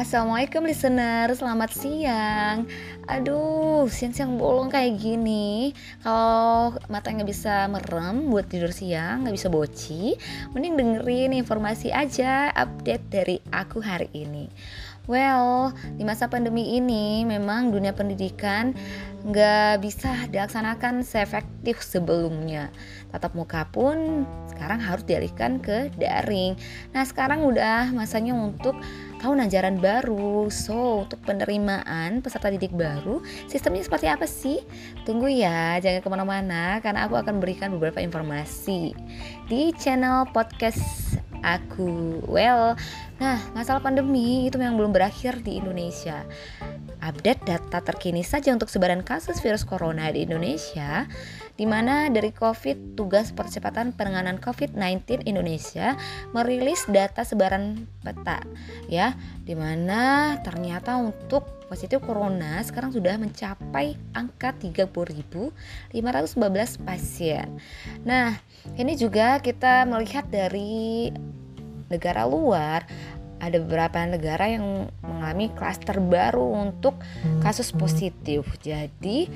Assalamualaikum listener, selamat siang Aduh, siang-siang bolong kayak gini Kalau mata nggak bisa merem buat tidur siang, nggak bisa boci Mending dengerin informasi aja update dari aku hari ini Well, di masa pandemi ini memang dunia pendidikan nggak bisa dilaksanakan seefektif sebelumnya. Tatap muka pun sekarang harus dialihkan ke daring. Nah, sekarang udah masanya untuk tahun ajaran baru. So, untuk penerimaan peserta didik baru, sistemnya seperti apa sih? Tunggu ya, jangan ke mana-mana karena aku akan berikan beberapa informasi di channel podcast aku. Well, nah masalah pandemi itu yang belum berakhir di Indonesia. Update data terkini saja untuk sebaran kasus virus corona di Indonesia di mana dari COVID, tugas percepatan penanganan COVID-19 Indonesia merilis data sebaran peta ya, di mana ternyata untuk positif corona sekarang sudah mencapai angka 30.514 pasien. Nah, ini juga kita melihat dari negara luar ada beberapa negara yang mengalami klaster baru untuk kasus positif. Jadi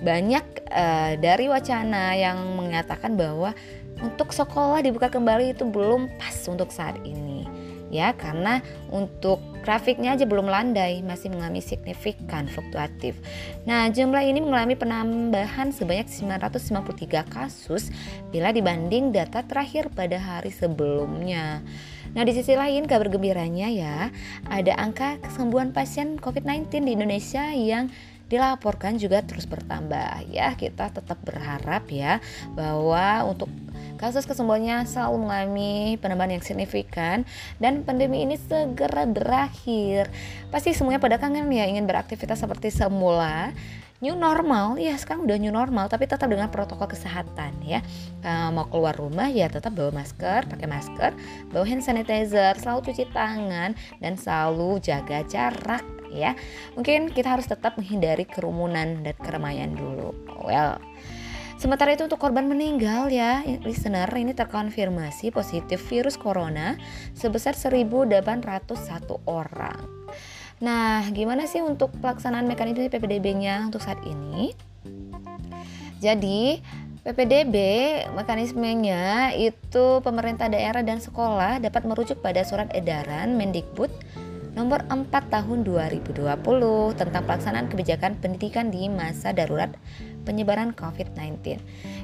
banyak uh, dari wacana yang mengatakan bahwa untuk sekolah dibuka kembali itu belum pas untuk saat ini ya karena untuk grafiknya aja belum landai masih mengalami signifikan fluktuatif. Nah, jumlah ini mengalami penambahan sebanyak 953 kasus bila dibanding data terakhir pada hari sebelumnya. Nah, di sisi lain kabar gembiranya ya, ada angka kesembuhan pasien COVID-19 di Indonesia yang dilaporkan juga terus bertambah ya. Kita tetap berharap ya bahwa untuk kasus kesembuhannya selalu mengalami penambahan yang signifikan dan pandemi ini segera berakhir. Pasti semuanya pada kangen ya ingin beraktivitas seperti semula new normal. Ya sekarang udah new normal tapi tetap dengan protokol kesehatan ya. Uh, mau keluar rumah ya tetap bawa masker pakai masker bawa hand sanitizer selalu cuci tangan dan selalu jaga jarak ya. Mungkin kita harus tetap menghindari kerumunan dan keramaian dulu. Well Sementara itu untuk korban meninggal ya, listener ini terkonfirmasi positif virus corona sebesar 1.801 orang. Nah, gimana sih untuk pelaksanaan mekanisme PPDB-nya untuk saat ini? Jadi, PPDB mekanismenya itu pemerintah daerah dan sekolah dapat merujuk pada surat edaran Mendikbud nomor 4 tahun 2020 tentang pelaksanaan kebijakan pendidikan di masa darurat penyebaran COVID-19.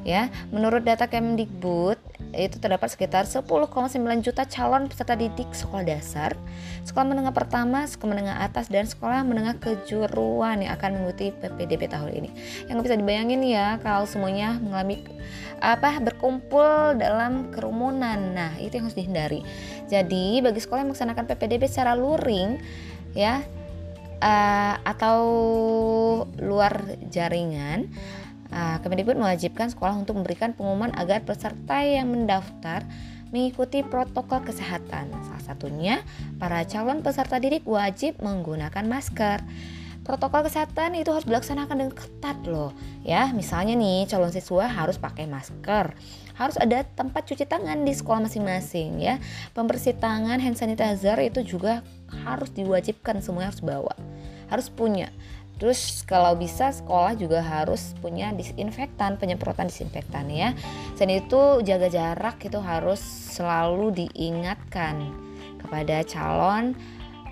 Ya, menurut data Kemdikbud itu terdapat sekitar 10,9 juta calon peserta didik sekolah dasar, sekolah menengah pertama, sekolah menengah atas dan sekolah menengah kejuruan yang akan mengikuti PPDB tahun ini. Yang bisa dibayangin ya kalau semuanya mengalami apa berkumpul dalam kerumunan. Nah, itu yang harus dihindari. Jadi, bagi sekolah yang melaksanakan PPDB secara luring ya uh, atau luar jaringan uh, Kemendikbud mewajibkan sekolah untuk memberikan pengumuman agar peserta yang mendaftar mengikuti protokol kesehatan. Salah satunya, para calon peserta didik wajib menggunakan masker. Protokol kesehatan itu harus dilaksanakan dengan ketat loh. Ya, misalnya nih calon siswa harus pakai masker. Harus ada tempat cuci tangan di sekolah masing-masing ya. Pembersih tangan, hand sanitizer itu juga harus diwajibkan semuanya harus bawa. Harus punya. Terus kalau bisa sekolah juga harus punya disinfektan, penyemprotan disinfektan ya. Selain itu jaga jarak itu harus selalu diingatkan kepada calon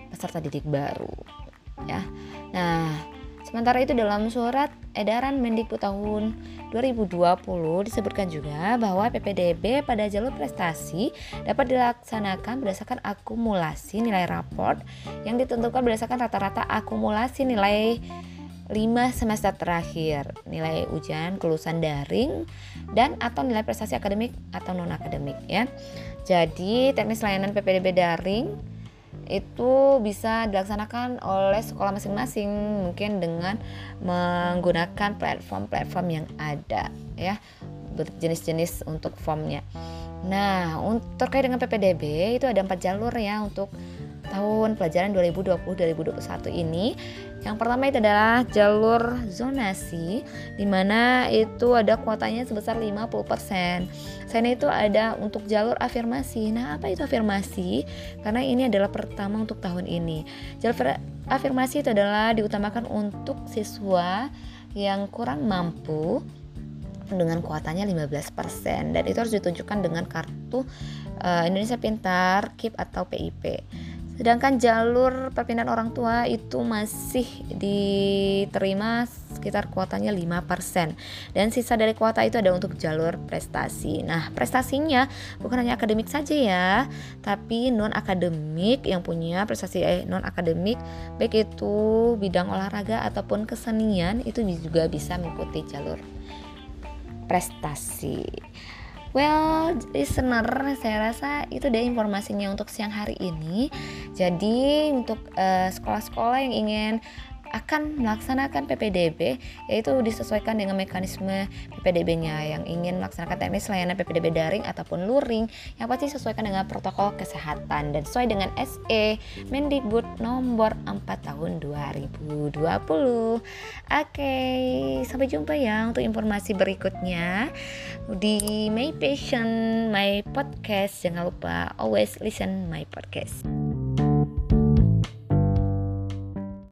peserta didik baru ya. Nah, sementara itu dalam surat edaran Mendikbud tahun 2020 disebutkan juga bahwa PPDB pada jalur prestasi dapat dilaksanakan berdasarkan akumulasi nilai raport yang ditentukan berdasarkan rata-rata akumulasi nilai 5 semester terakhir, nilai ujian kelulusan daring dan atau nilai prestasi akademik atau non akademik ya. Jadi teknis layanan PPDB daring itu bisa dilaksanakan oleh sekolah masing-masing mungkin dengan menggunakan platform-platform yang ada ya berjenis-jenis untuk formnya. Nah, untuk terkait dengan PPDB itu ada empat jalur ya untuk tahun pelajaran 2020-2021 ini Yang pertama itu adalah jalur zonasi di mana itu ada kuotanya sebesar 50%. Selain itu ada untuk jalur afirmasi. Nah, apa itu afirmasi? Karena ini adalah pertama untuk tahun ini. Jalur afirmasi itu adalah diutamakan untuk siswa yang kurang mampu dengan kuotanya 15% dan itu harus ditunjukkan dengan kartu uh, Indonesia Pintar, KIP atau PIP. Sedangkan jalur perpindahan orang tua itu masih diterima sekitar kuotanya 5% dan sisa dari kuota itu ada untuk jalur prestasi. Nah, prestasinya bukan hanya akademik saja ya, tapi non akademik yang punya prestasi eh, non akademik baik itu bidang olahraga ataupun kesenian itu juga bisa mengikuti jalur prestasi. Well, listener, saya rasa itu deh informasinya untuk siang hari ini. Jadi untuk eh, sekolah-sekolah uh, yang ingin akan melaksanakan PPDB yaitu disesuaikan dengan mekanisme PPDB-nya yang ingin melaksanakan teknis layanan PPDB daring ataupun luring yang pasti sesuaikan dengan protokol kesehatan dan sesuai dengan SE Mendikbud nomor 4 tahun 2020. Oke, sampai jumpa ya untuk informasi berikutnya di My Passion My Podcast. Jangan lupa always listen my podcast.